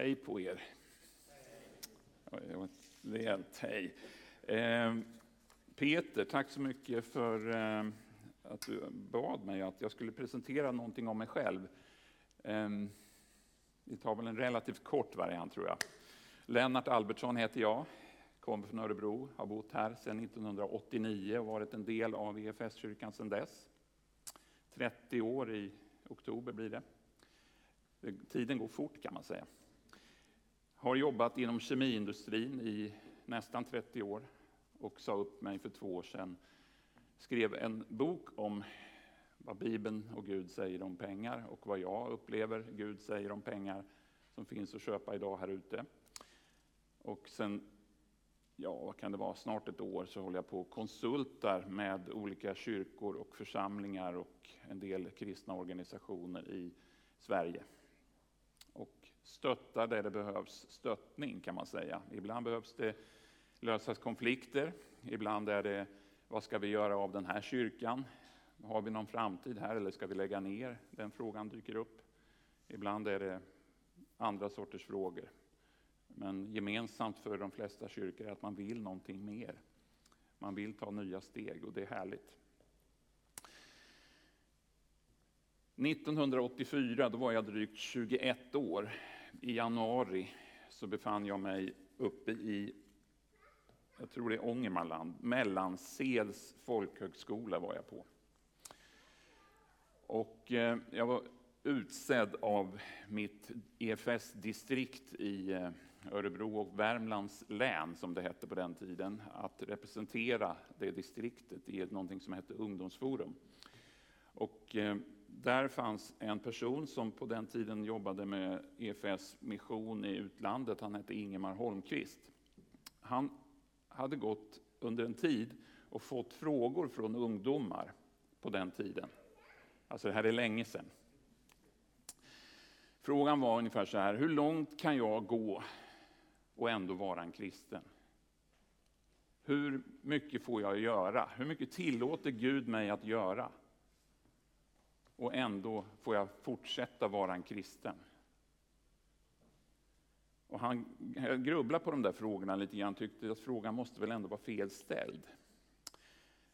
Hej på er. Det var ett rejält hej. Eh, Peter, tack så mycket för eh, att du bad mig att jag skulle presentera någonting om mig själv. Eh, vi tar väl en relativt kort variant tror jag. Lennart Albertsson heter jag, kommer från Örebro, har bott här sedan 1989 och varit en del av EFS-kyrkan sedan dess. 30 år i oktober blir det. Tiden går fort kan man säga. Har jobbat inom kemiindustrin i nästan 30 år och sa upp mig för två år sedan. Skrev en bok om vad Bibeln och Gud säger om pengar och vad jag upplever Gud säger om pengar som finns att köpa idag här ute. Och sen, ja vad kan det vara, snart ett år så håller jag på och konsultar med olika kyrkor och församlingar och en del kristna organisationer i Sverige stöttar där det behövs stöttning kan man säga. Ibland behövs det lösas konflikter, ibland är det vad ska vi göra av den här kyrkan? Har vi någon framtid här eller ska vi lägga ner? Den frågan dyker upp. Ibland är det andra sorters frågor. Men gemensamt för de flesta kyrkor är att man vill någonting mer. Man vill ta nya steg och det är härligt. 1984 då var jag drygt 21 år i januari så befann jag mig uppe i, jag tror det är Ångermanland, Mellansels folkhögskola var jag på. Och eh, jag var utsedd av mitt EFS-distrikt i eh, Örebro och Värmlands län, som det hette på den tiden, att representera det distriktet i någonting som hette Ungdomsforum. Och eh, där fanns en person som på den tiden jobbade med EFS mission i utlandet. Han hette Ingemar Holmqvist. Han hade gått under en tid och fått frågor från ungdomar på den tiden. Alltså det här är länge sedan. Frågan var ungefär så här, hur långt kan jag gå och ändå vara en kristen? Hur mycket får jag göra? Hur mycket tillåter Gud mig att göra? Och ändå får jag fortsätta vara en kristen. Och han grubblade på de där frågorna lite grann, tyckte att frågan måste väl ändå vara fel ställd.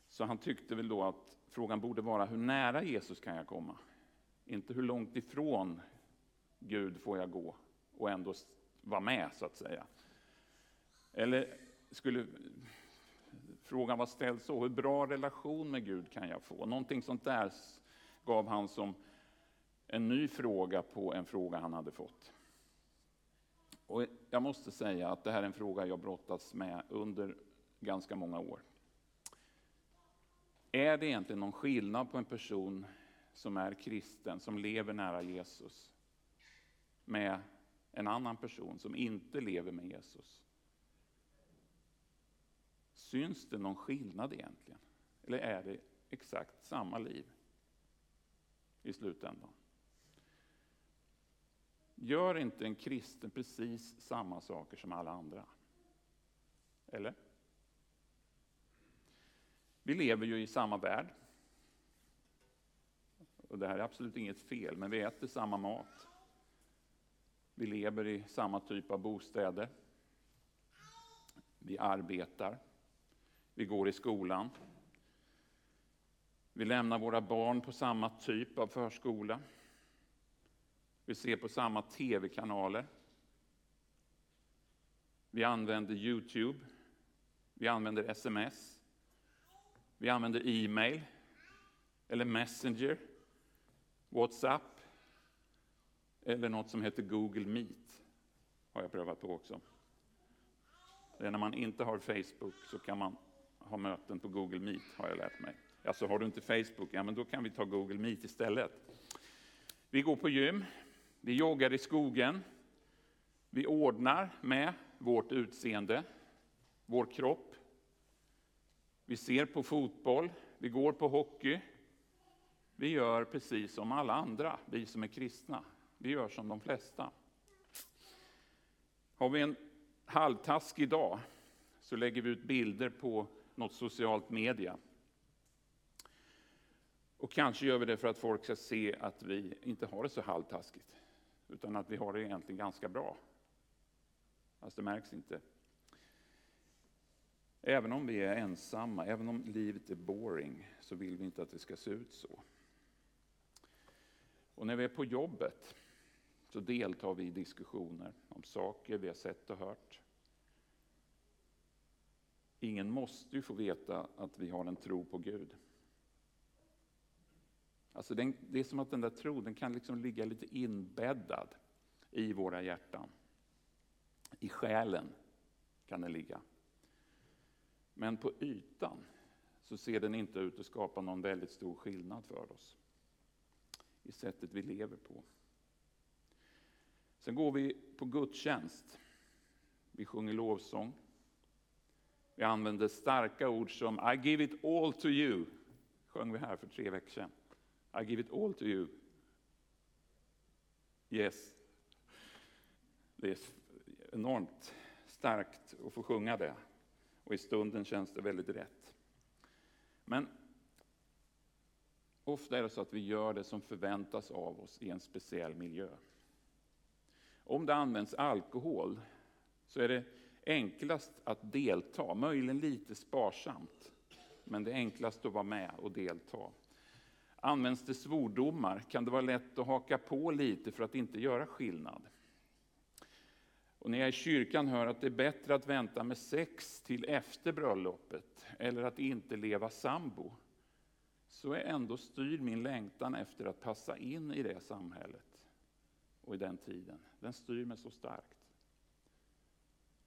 Så han tyckte väl då att frågan borde vara hur nära Jesus kan jag komma? Inte hur långt ifrån Gud får jag gå och ändå vara med så att säga. Eller skulle frågan vara ställd så, hur bra relation med Gud kan jag få? Någonting sånt där gav han som en ny fråga på en fråga han hade fått. Och jag måste säga att det här är en fråga jag brottats med under ganska många år. Är det egentligen någon skillnad på en person som är kristen, som lever nära Jesus, med en annan person som inte lever med Jesus? Syns det någon skillnad egentligen? Eller är det exakt samma liv? I slutändan. Gör inte en kristen precis samma saker som alla andra? Eller? Vi lever ju i samma värld. Och det här är absolut inget fel, men vi äter samma mat. Vi lever i samma typ av bostäder. Vi arbetar. Vi går i skolan. Vi lämnar våra barn på samma typ av förskola. Vi ser på samma tv-kanaler. Vi använder Youtube. Vi använder sms. Vi använder e-mail eller Messenger, Whatsapp eller något som heter Google Meet. har jag prövat på också. Det är när man inte har Facebook så kan man ha möten på Google Meet, har jag lärt mig. Alltså har du inte Facebook, ja men då kan vi ta Google Meet istället. Vi går på gym, vi joggar i skogen, vi ordnar med vårt utseende, vår kropp. Vi ser på fotboll, vi går på hockey. Vi gör precis som alla andra, vi som är kristna. Vi gör som de flesta. Har vi en halvtaskig dag så lägger vi ut bilder på något socialt media. Och kanske gör vi det för att folk ska se att vi inte har det så halvtaskigt, utan att vi har det egentligen ganska bra fast det märks inte. Även om vi är ensamma, även om livet är boring, så vill vi inte att det ska se ut så. Och när vi är på jobbet så deltar vi i diskussioner om saker vi har sett och hört. Ingen måste ju få veta att vi har en tro på Gud. Alltså den, det är som att den där tron den kan liksom ligga lite inbäddad i våra hjärtan. I själen kan den ligga. Men på ytan så ser den inte ut att skapa någon väldigt stor skillnad för oss i sättet vi lever på. Sen går vi på gudstjänst. Vi sjunger lovsång. Vi använder starka ord som I give it all to you. sjöng vi här för tre veckor sedan. I give it all to you. Yes. Det är enormt starkt att få sjunga det. Och i stunden känns det väldigt rätt. Men ofta är det så att vi gör det som förväntas av oss i en speciell miljö. Om det används alkohol så är det enklast att delta, möjligen lite sparsamt. Men det är enklast att vara med och delta. Används det svordomar kan det vara lätt att haka på lite för att inte göra skillnad. Och när jag i kyrkan hör att det är bättre att vänta med sex till efter bröllopet eller att inte leva sambo, så är ändå styrd min längtan efter att passa in i det samhället och i den tiden. Den styr mig så starkt.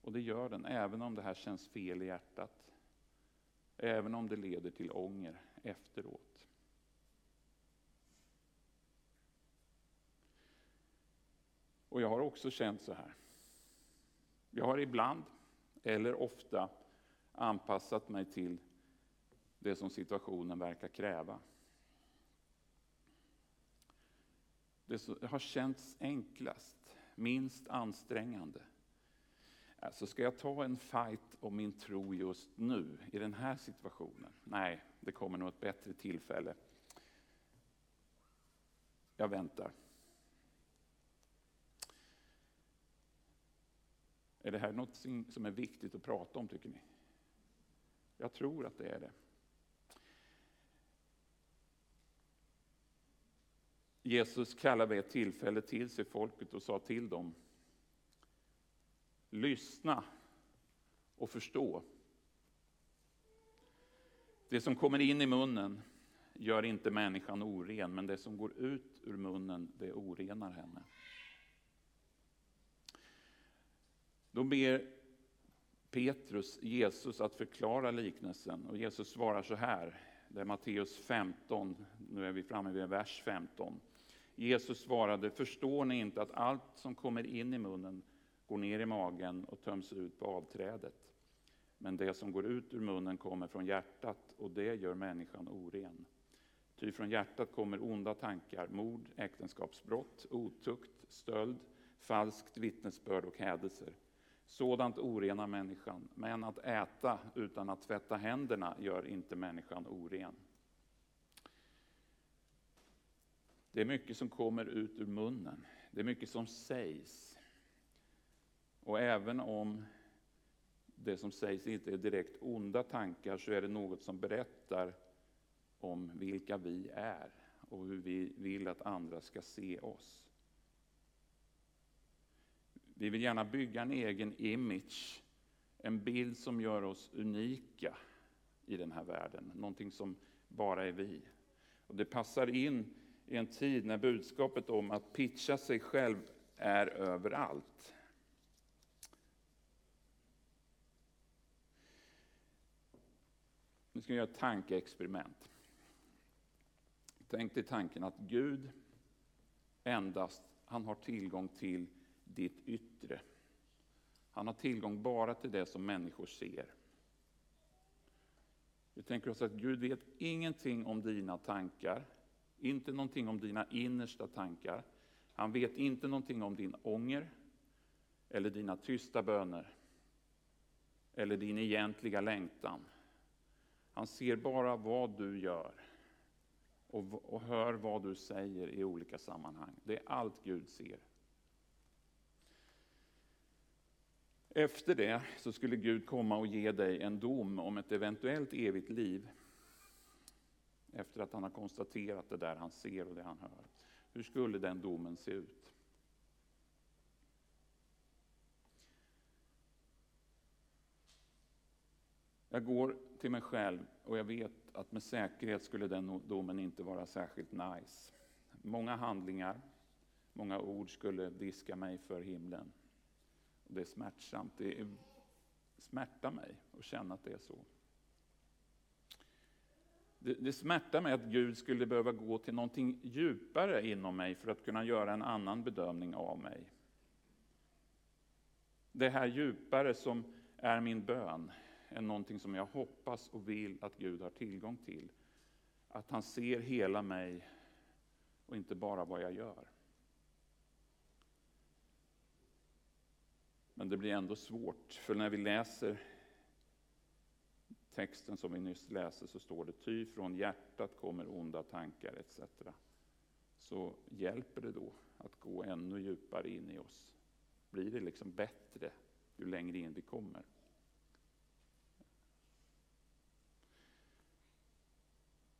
Och det gör den, även om det här känns fel i hjärtat. Även om det leder till ånger efteråt. Och jag har också känt så här. Jag har ibland, eller ofta, anpassat mig till det som situationen verkar kräva. Det har känts enklast, minst ansträngande. Alltså ska jag ta en fight om min tro just nu, i den här situationen? Nej, det kommer nog ett bättre tillfälle. Jag väntar. Är det här något som är viktigt att prata om, tycker ni? Jag tror att det är det. Jesus kallade vid ett tillfälle till sig folket och sa till dem Lyssna och förstå. Det som kommer in i munnen gör inte människan oren, men det som går ut ur munnen, det orenar henne. Då ber Petrus Jesus att förklara liknelsen och Jesus svarar så här. Det är Matteus 15, nu är vi framme vid vers 15. Jesus svarade, förstår ni inte att allt som kommer in i munnen går ner i magen och töms ut på avträdet? Men det som går ut ur munnen kommer från hjärtat och det gör människan oren. Ty från hjärtat kommer onda tankar, mord, äktenskapsbrott, otukt, stöld, falskt vittnesbörd och hädelser. Sådant orenar människan, men att äta utan att tvätta händerna gör inte människan oren. Det är mycket som kommer ut ur munnen. Det är mycket som sägs. Och även om det som sägs inte är direkt onda tankar så är det något som berättar om vilka vi är och hur vi vill att andra ska se oss. Vi vill gärna bygga en egen image, en bild som gör oss unika i den här världen, någonting som bara är vi. Och det passar in i en tid när budskapet om att pitcha sig själv är överallt. Nu ska vi göra ett tankeexperiment. Tänk dig tanken att Gud endast han har tillgång till ditt yttre. Han har tillgång bara till det som människor ser. Vi tänker oss att Gud vet ingenting om dina tankar, inte någonting om dina innersta tankar. Han vet inte någonting om din ånger, eller dina tysta böner, eller din egentliga längtan. Han ser bara vad du gör och, och hör vad du säger i olika sammanhang. Det är allt Gud ser. Efter det så skulle Gud komma och ge dig en dom om ett eventuellt evigt liv. Efter att han har konstaterat det där han ser och det han hör. Hur skulle den domen se ut? Jag går till mig själv och jag vet att med säkerhet skulle den domen inte vara särskilt nice. Många handlingar, många ord skulle diska mig för himlen. Det är smärtsamt. Det smärtar mig att känna att det är så. Det, det smärtar mig att Gud skulle behöva gå till någonting djupare inom mig för att kunna göra en annan bedömning av mig. Det här djupare som är min bön är någonting som jag hoppas och vill att Gud har tillgång till. Att han ser hela mig och inte bara vad jag gör. Men det blir ändå svårt, för när vi läser texten som vi nyss läste så står det ty från hjärtat kommer onda tankar etc. Så hjälper det då att gå ännu djupare in i oss. Blir det liksom bättre ju längre in vi kommer?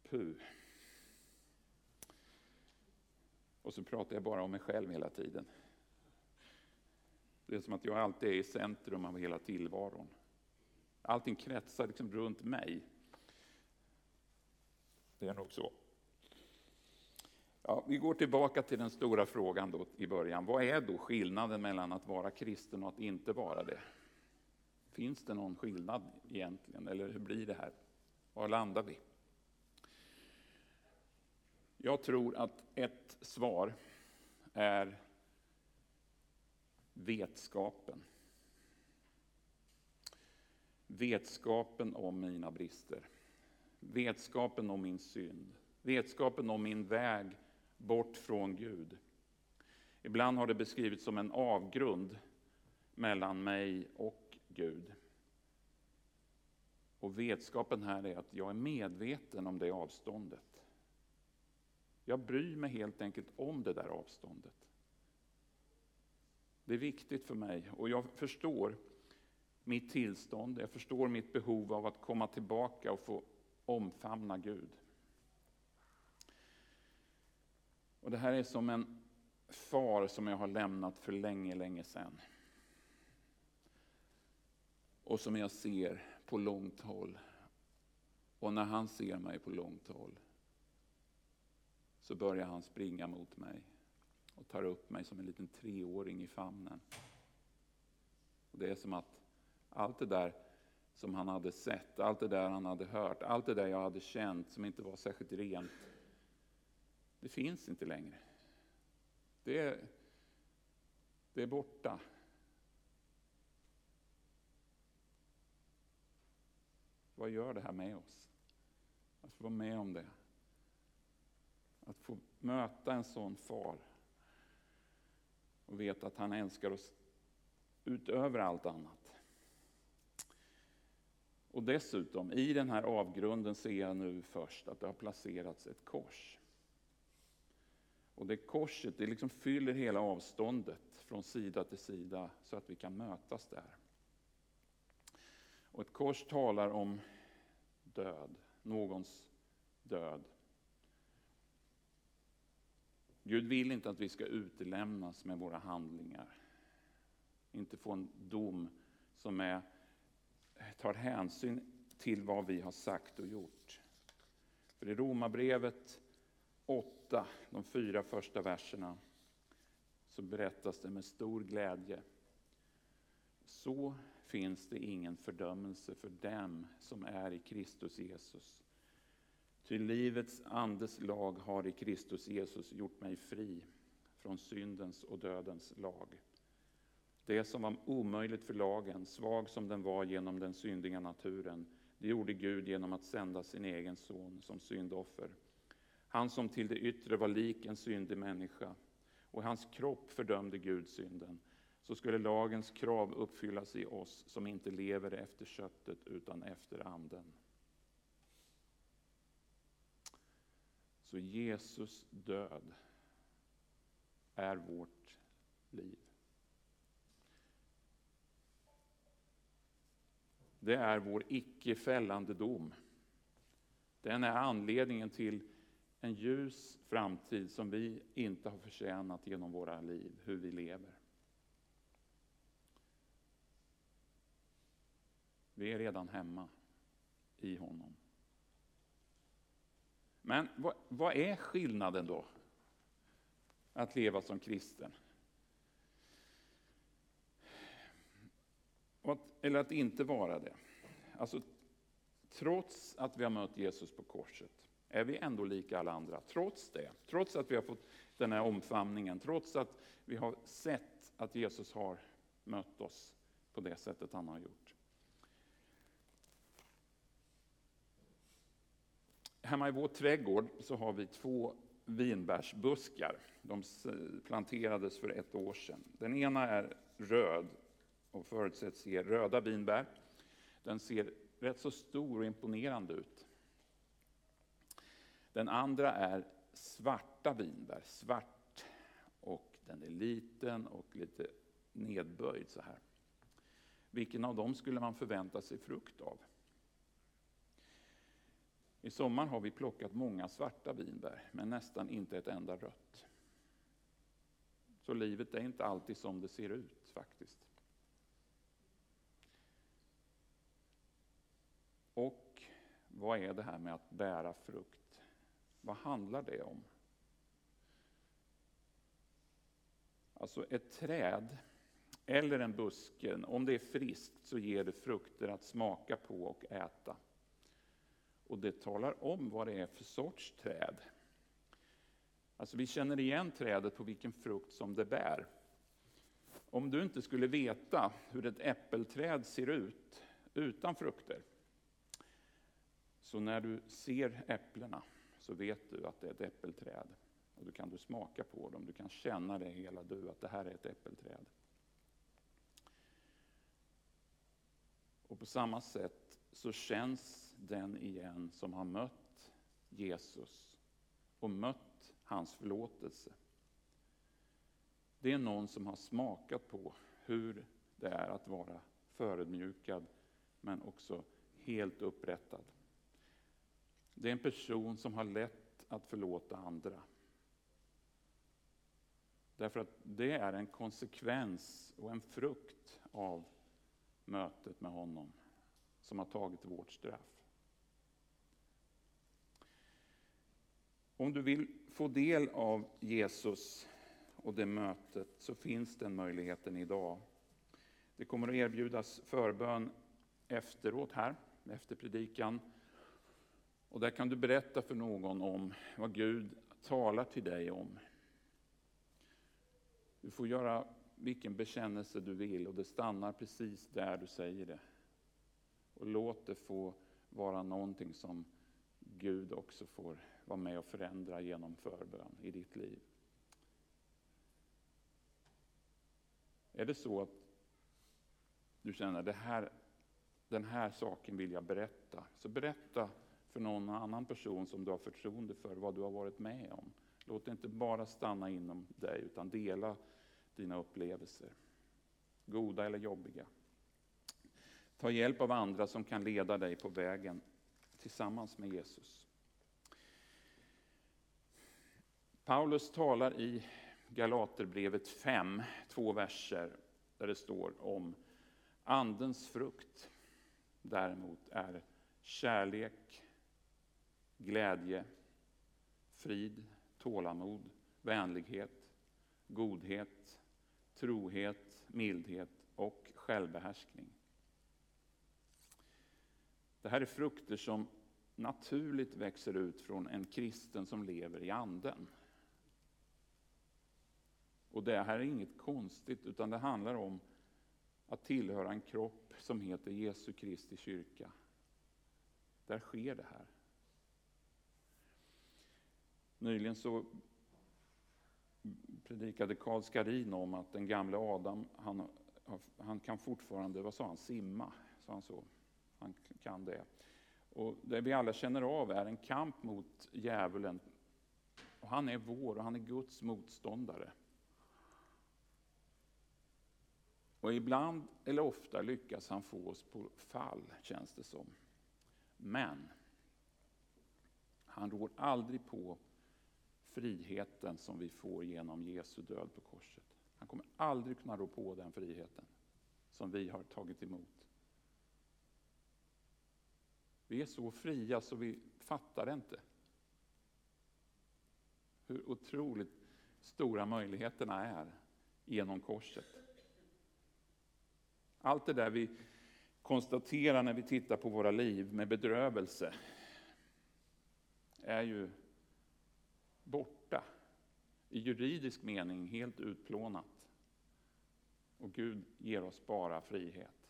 Puh. Och så pratar jag bara om mig själv hela tiden. Det är som att jag alltid är i centrum av hela tillvaron. Allting kretsar liksom runt mig. Det är nog så. Ja, vi går tillbaka till den stora frågan då i början. Vad är då skillnaden mellan att vara kristen och att inte vara det? Finns det någon skillnad egentligen, eller hur blir det här? Var landar vi? Jag tror att ett svar är vetskapen. Vetskapen om mina brister. Vetskapen om min synd. Vetskapen om min väg bort från Gud. Ibland har det beskrivits som en avgrund mellan mig och Gud. Och vetskapen här är att jag är medveten om det avståndet. Jag bryr mig helt enkelt om det där avståndet. Det är viktigt för mig och jag förstår mitt tillstånd, jag förstår mitt behov av att komma tillbaka och få omfamna Gud. Och Det här är som en far som jag har lämnat för länge, länge sedan. Och som jag ser på långt håll. Och när han ser mig på långt håll så börjar han springa mot mig och tar upp mig som en liten treåring i famnen. Och det är som att allt det där som han hade sett, allt det där han hade hört, allt det där jag hade känt som inte var särskilt rent, det finns inte längre. Det är, det är borta. Vad gör det här med oss? Att få vara med om det. Att få möta en sån far och vet att han älskar oss utöver allt annat. Och dessutom, i den här avgrunden ser jag nu först att det har placerats ett kors. Och det korset det liksom fyller hela avståndet från sida till sida så att vi kan mötas där. Och ett kors talar om död, någons död. Gud vill inte att vi ska utelämnas med våra handlingar. Inte få en dom som är, tar hänsyn till vad vi har sagt och gjort. För i Romarbrevet 8, de fyra första verserna, så berättas det med stor glädje. Så finns det ingen fördömelse för dem som är i Kristus Jesus. Ty livets andes lag har i Kristus Jesus gjort mig fri från syndens och dödens lag. Det som var omöjligt för lagen, svag som den var genom den syndiga naturen, det gjorde Gud genom att sända sin egen son som syndoffer. Han som till det yttre var lik en syndig människa, och hans kropp fördömde Gud synden, så skulle lagens krav uppfyllas i oss som inte lever efter köttet utan efter anden. Så Jesus död är vårt liv. det är vår icke fällande dom. Den är anledningen till en ljus framtid som vi inte har förtjänat genom våra liv, hur vi lever. Vi är redan hemma i honom. Men vad, vad är skillnaden då? Att leva som kristen? Eller att inte vara det. Alltså, trots att vi har mött Jesus på korset är vi ändå lika alla andra. Trots det, trots att vi har fått den här omfamningen, trots att vi har sett att Jesus har mött oss på det sättet han har gjort. Hemma i vår trädgård så har vi två vinbärsbuskar. De planterades för ett år sedan. Den ena är röd och förutsätts ge röda vinbär. Den ser rätt så stor och imponerande ut. Den andra är svarta vinbär, svart och den är liten och lite nedböjd så här. Vilken av dem skulle man förvänta sig frukt av? I sommar har vi plockat många svarta vinbär, men nästan inte ett enda rött. Så livet är inte alltid som det ser ut faktiskt. Och vad är det här med att bära frukt? Vad handlar det om? Alltså ett träd eller en buske, om det är friskt så ger det frukter att smaka på och äta. Och det talar om vad det är för sorts träd. Alltså vi känner igen trädet på vilken frukt som det bär. Om du inte skulle veta hur ett äppelträd ser ut utan frukter, så när du ser äpplena så vet du att det är ett äppelträd. Och då kan du smaka på dem, du kan känna det hela du, att det här är ett äppelträd. Och på samma sätt så känns den igen som har mött Jesus och mött hans förlåtelse. Det är någon som har smakat på hur det är att vara förödmjukad men också helt upprättad. Det är en person som har lätt att förlåta andra. Därför att det är en konsekvens och en frukt av mötet med honom som har tagit vårt straff. Om du vill få del av Jesus och det mötet så finns den möjligheten idag. Det kommer att erbjudas förbön efteråt här, efter predikan. Och där kan du berätta för någon om vad Gud talar till dig om. Du får göra vilken bekännelse du vill och det stannar precis där du säger det. Och låt det få vara någonting som Gud också får vara med och förändra genom förbön i ditt liv. Är det så att du känner det här, den här saken vill jag berätta, så berätta för någon annan person som du har förtroende för vad du har varit med om. Låt det inte bara stanna inom dig, utan dela dina upplevelser. Goda eller jobbiga. Ta hjälp av andra som kan leda dig på vägen tillsammans med Jesus. Paulus talar i Galaterbrevet 5, två verser, där det står om Andens frukt däremot är kärlek, glädje, frid, tålamod, vänlighet, godhet, trohet, mildhet och självbehärskning. Det här är frukter som naturligt växer ut från en kristen som lever i anden. Och det här är inget konstigt, utan det handlar om att tillhöra en kropp som heter Jesu Kristi kyrka. Där sker det här. Nyligen så predikade Karl Skarin om att den gamle Adam, han, han kan fortfarande, vad sa han, simma, sa han så? Han kan det. Och det vi alla känner av är en kamp mot djävulen. Och han är vår och han är Guds motståndare. Och ibland, eller ofta, lyckas han få oss på fall, känns det som. Men han rår aldrig på friheten som vi får genom Jesu död på korset. Han kommer aldrig kunna rå på den friheten som vi har tagit emot. Vi är så fria så vi fattar det inte. Hur otroligt stora möjligheterna är genom korset. Allt det där vi konstaterar när vi tittar på våra liv med bedrövelse är ju borta. I juridisk mening helt utplånat. Och Gud ger oss bara frihet.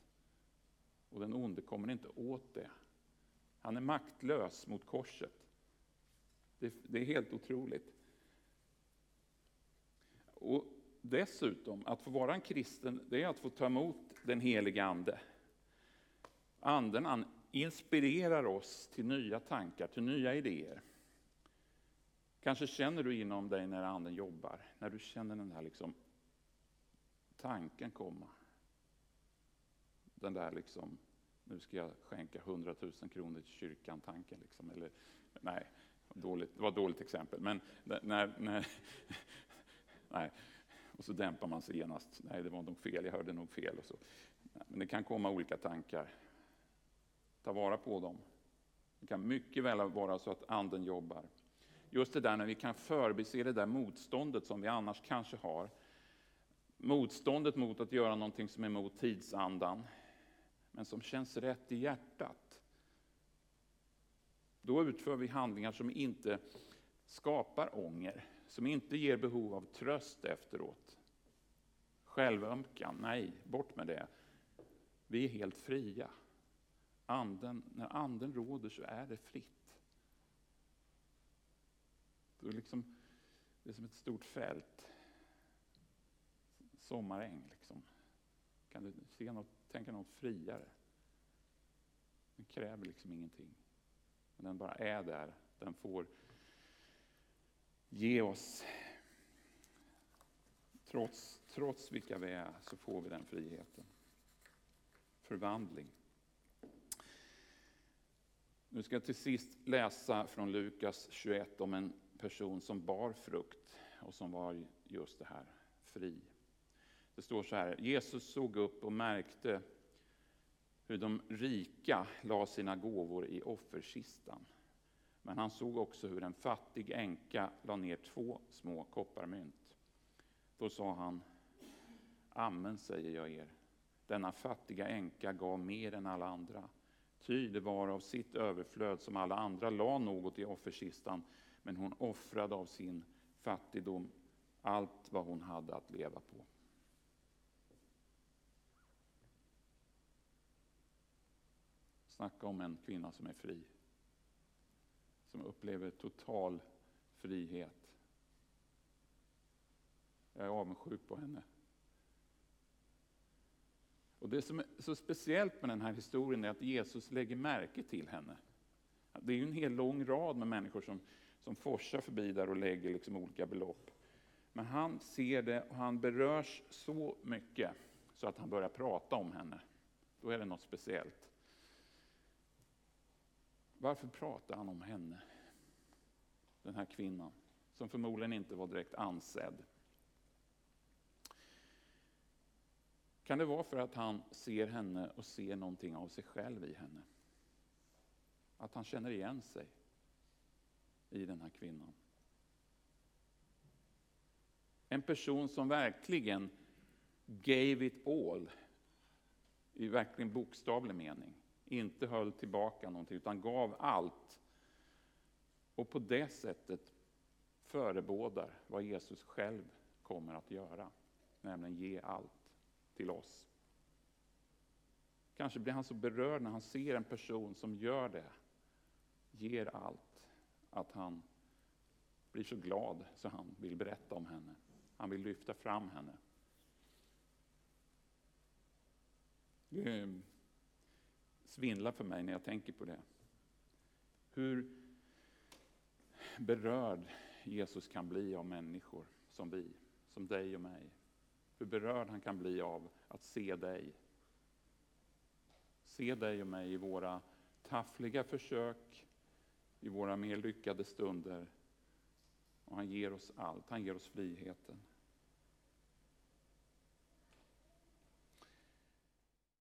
Och den onde kommer inte åt det. Han är maktlös mot korset. Det, det är helt otroligt. Och dessutom, att få vara en kristen, det är att få ta emot den helige Ande. Anden han inspirerar oss till nya tankar, till nya idéer. Kanske känner du inom dig när Anden jobbar, när du känner den här liksom tanken komma. Den där liksom, nu ska jag skänka 100 000 kronor till kyrkan-tanken. Liksom. Eller, nej, dåligt, det var ett dåligt exempel. Men när, när, nej. Och så dämpar man sig genast. Nej, det var nog fel, jag hörde nog fel. Och så. Men det kan komma olika tankar. Ta vara på dem. Det kan mycket väl vara så att anden jobbar. Just det där när vi kan förbise det där motståndet som vi annars kanske har. Motståndet mot att göra någonting som är emot tidsandan, men som känns rätt i hjärtat. Då utför vi handlingar som inte skapar ånger, som inte ger behov av tröst efteråt. Självömkan, nej, bort med det. Vi är helt fria. Anden, när anden råder så är det fritt. Det är, liksom, det är som ett stort fält. Sommaräng liksom. Kan du se något, tänka något friare? Den kräver liksom ingenting. Men den bara är där. Den får ge oss, trots, trots vilka vi är, så får vi den friheten. Förvandling. Nu ska jag till sist läsa från Lukas 21 om en person som bar frukt och som var just det här, fri. Det står så här, Jesus såg upp och märkte hur de rika la sina gåvor i offerkistan. Men han såg också hur en fattig änka la ner två små kopparmynt. Då sa han, Amen säger jag er, denna fattiga änka gav mer än alla andra. Ty det var av sitt överflöd som alla andra la något i offerkistan, men hon offrade av sin fattigdom allt vad hon hade att leva på. Snacka om en kvinna som är fri. Som upplever total frihet. Jag är avundsjuk på henne. Och Det som är så speciellt med den här historien är att Jesus lägger märke till henne. Det är ju en hel lång rad med människor som, som forsar förbi där och lägger liksom olika belopp. Men han ser det och han berörs så mycket så att han börjar prata om henne. Då är det något speciellt. Varför pratar han om henne? Den här kvinnan, som förmodligen inte var direkt ansedd. Kan det vara för att han ser henne och ser någonting av sig själv i henne? Att han känner igen sig i den här kvinnan. En person som verkligen gave it all, i verkligen bokstavlig mening. Inte höll tillbaka någonting, utan gav allt. Och på det sättet förebådar vad Jesus själv kommer att göra, nämligen ge allt till oss. Kanske blir han så berörd när han ser en person som gör det, ger allt, att han blir så glad så han vill berätta om henne. Han vill lyfta fram henne. Ehm, Svindlar för mig när jag tänker på det. Hur berörd Jesus kan bli av människor som vi, som dig och mig. hur berörd han kan bli av att se dig. Se dig och mig i våra taffliga försök, i våra mer lyckade stunder. Och han ger oss allt, han ger oss friheten.